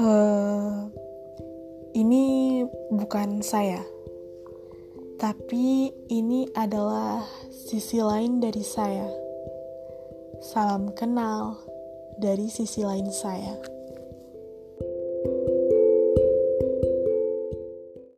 uh, ini bukan saya, tapi ini adalah sisi lain dari saya. Salam kenal dari sisi lain saya. thank you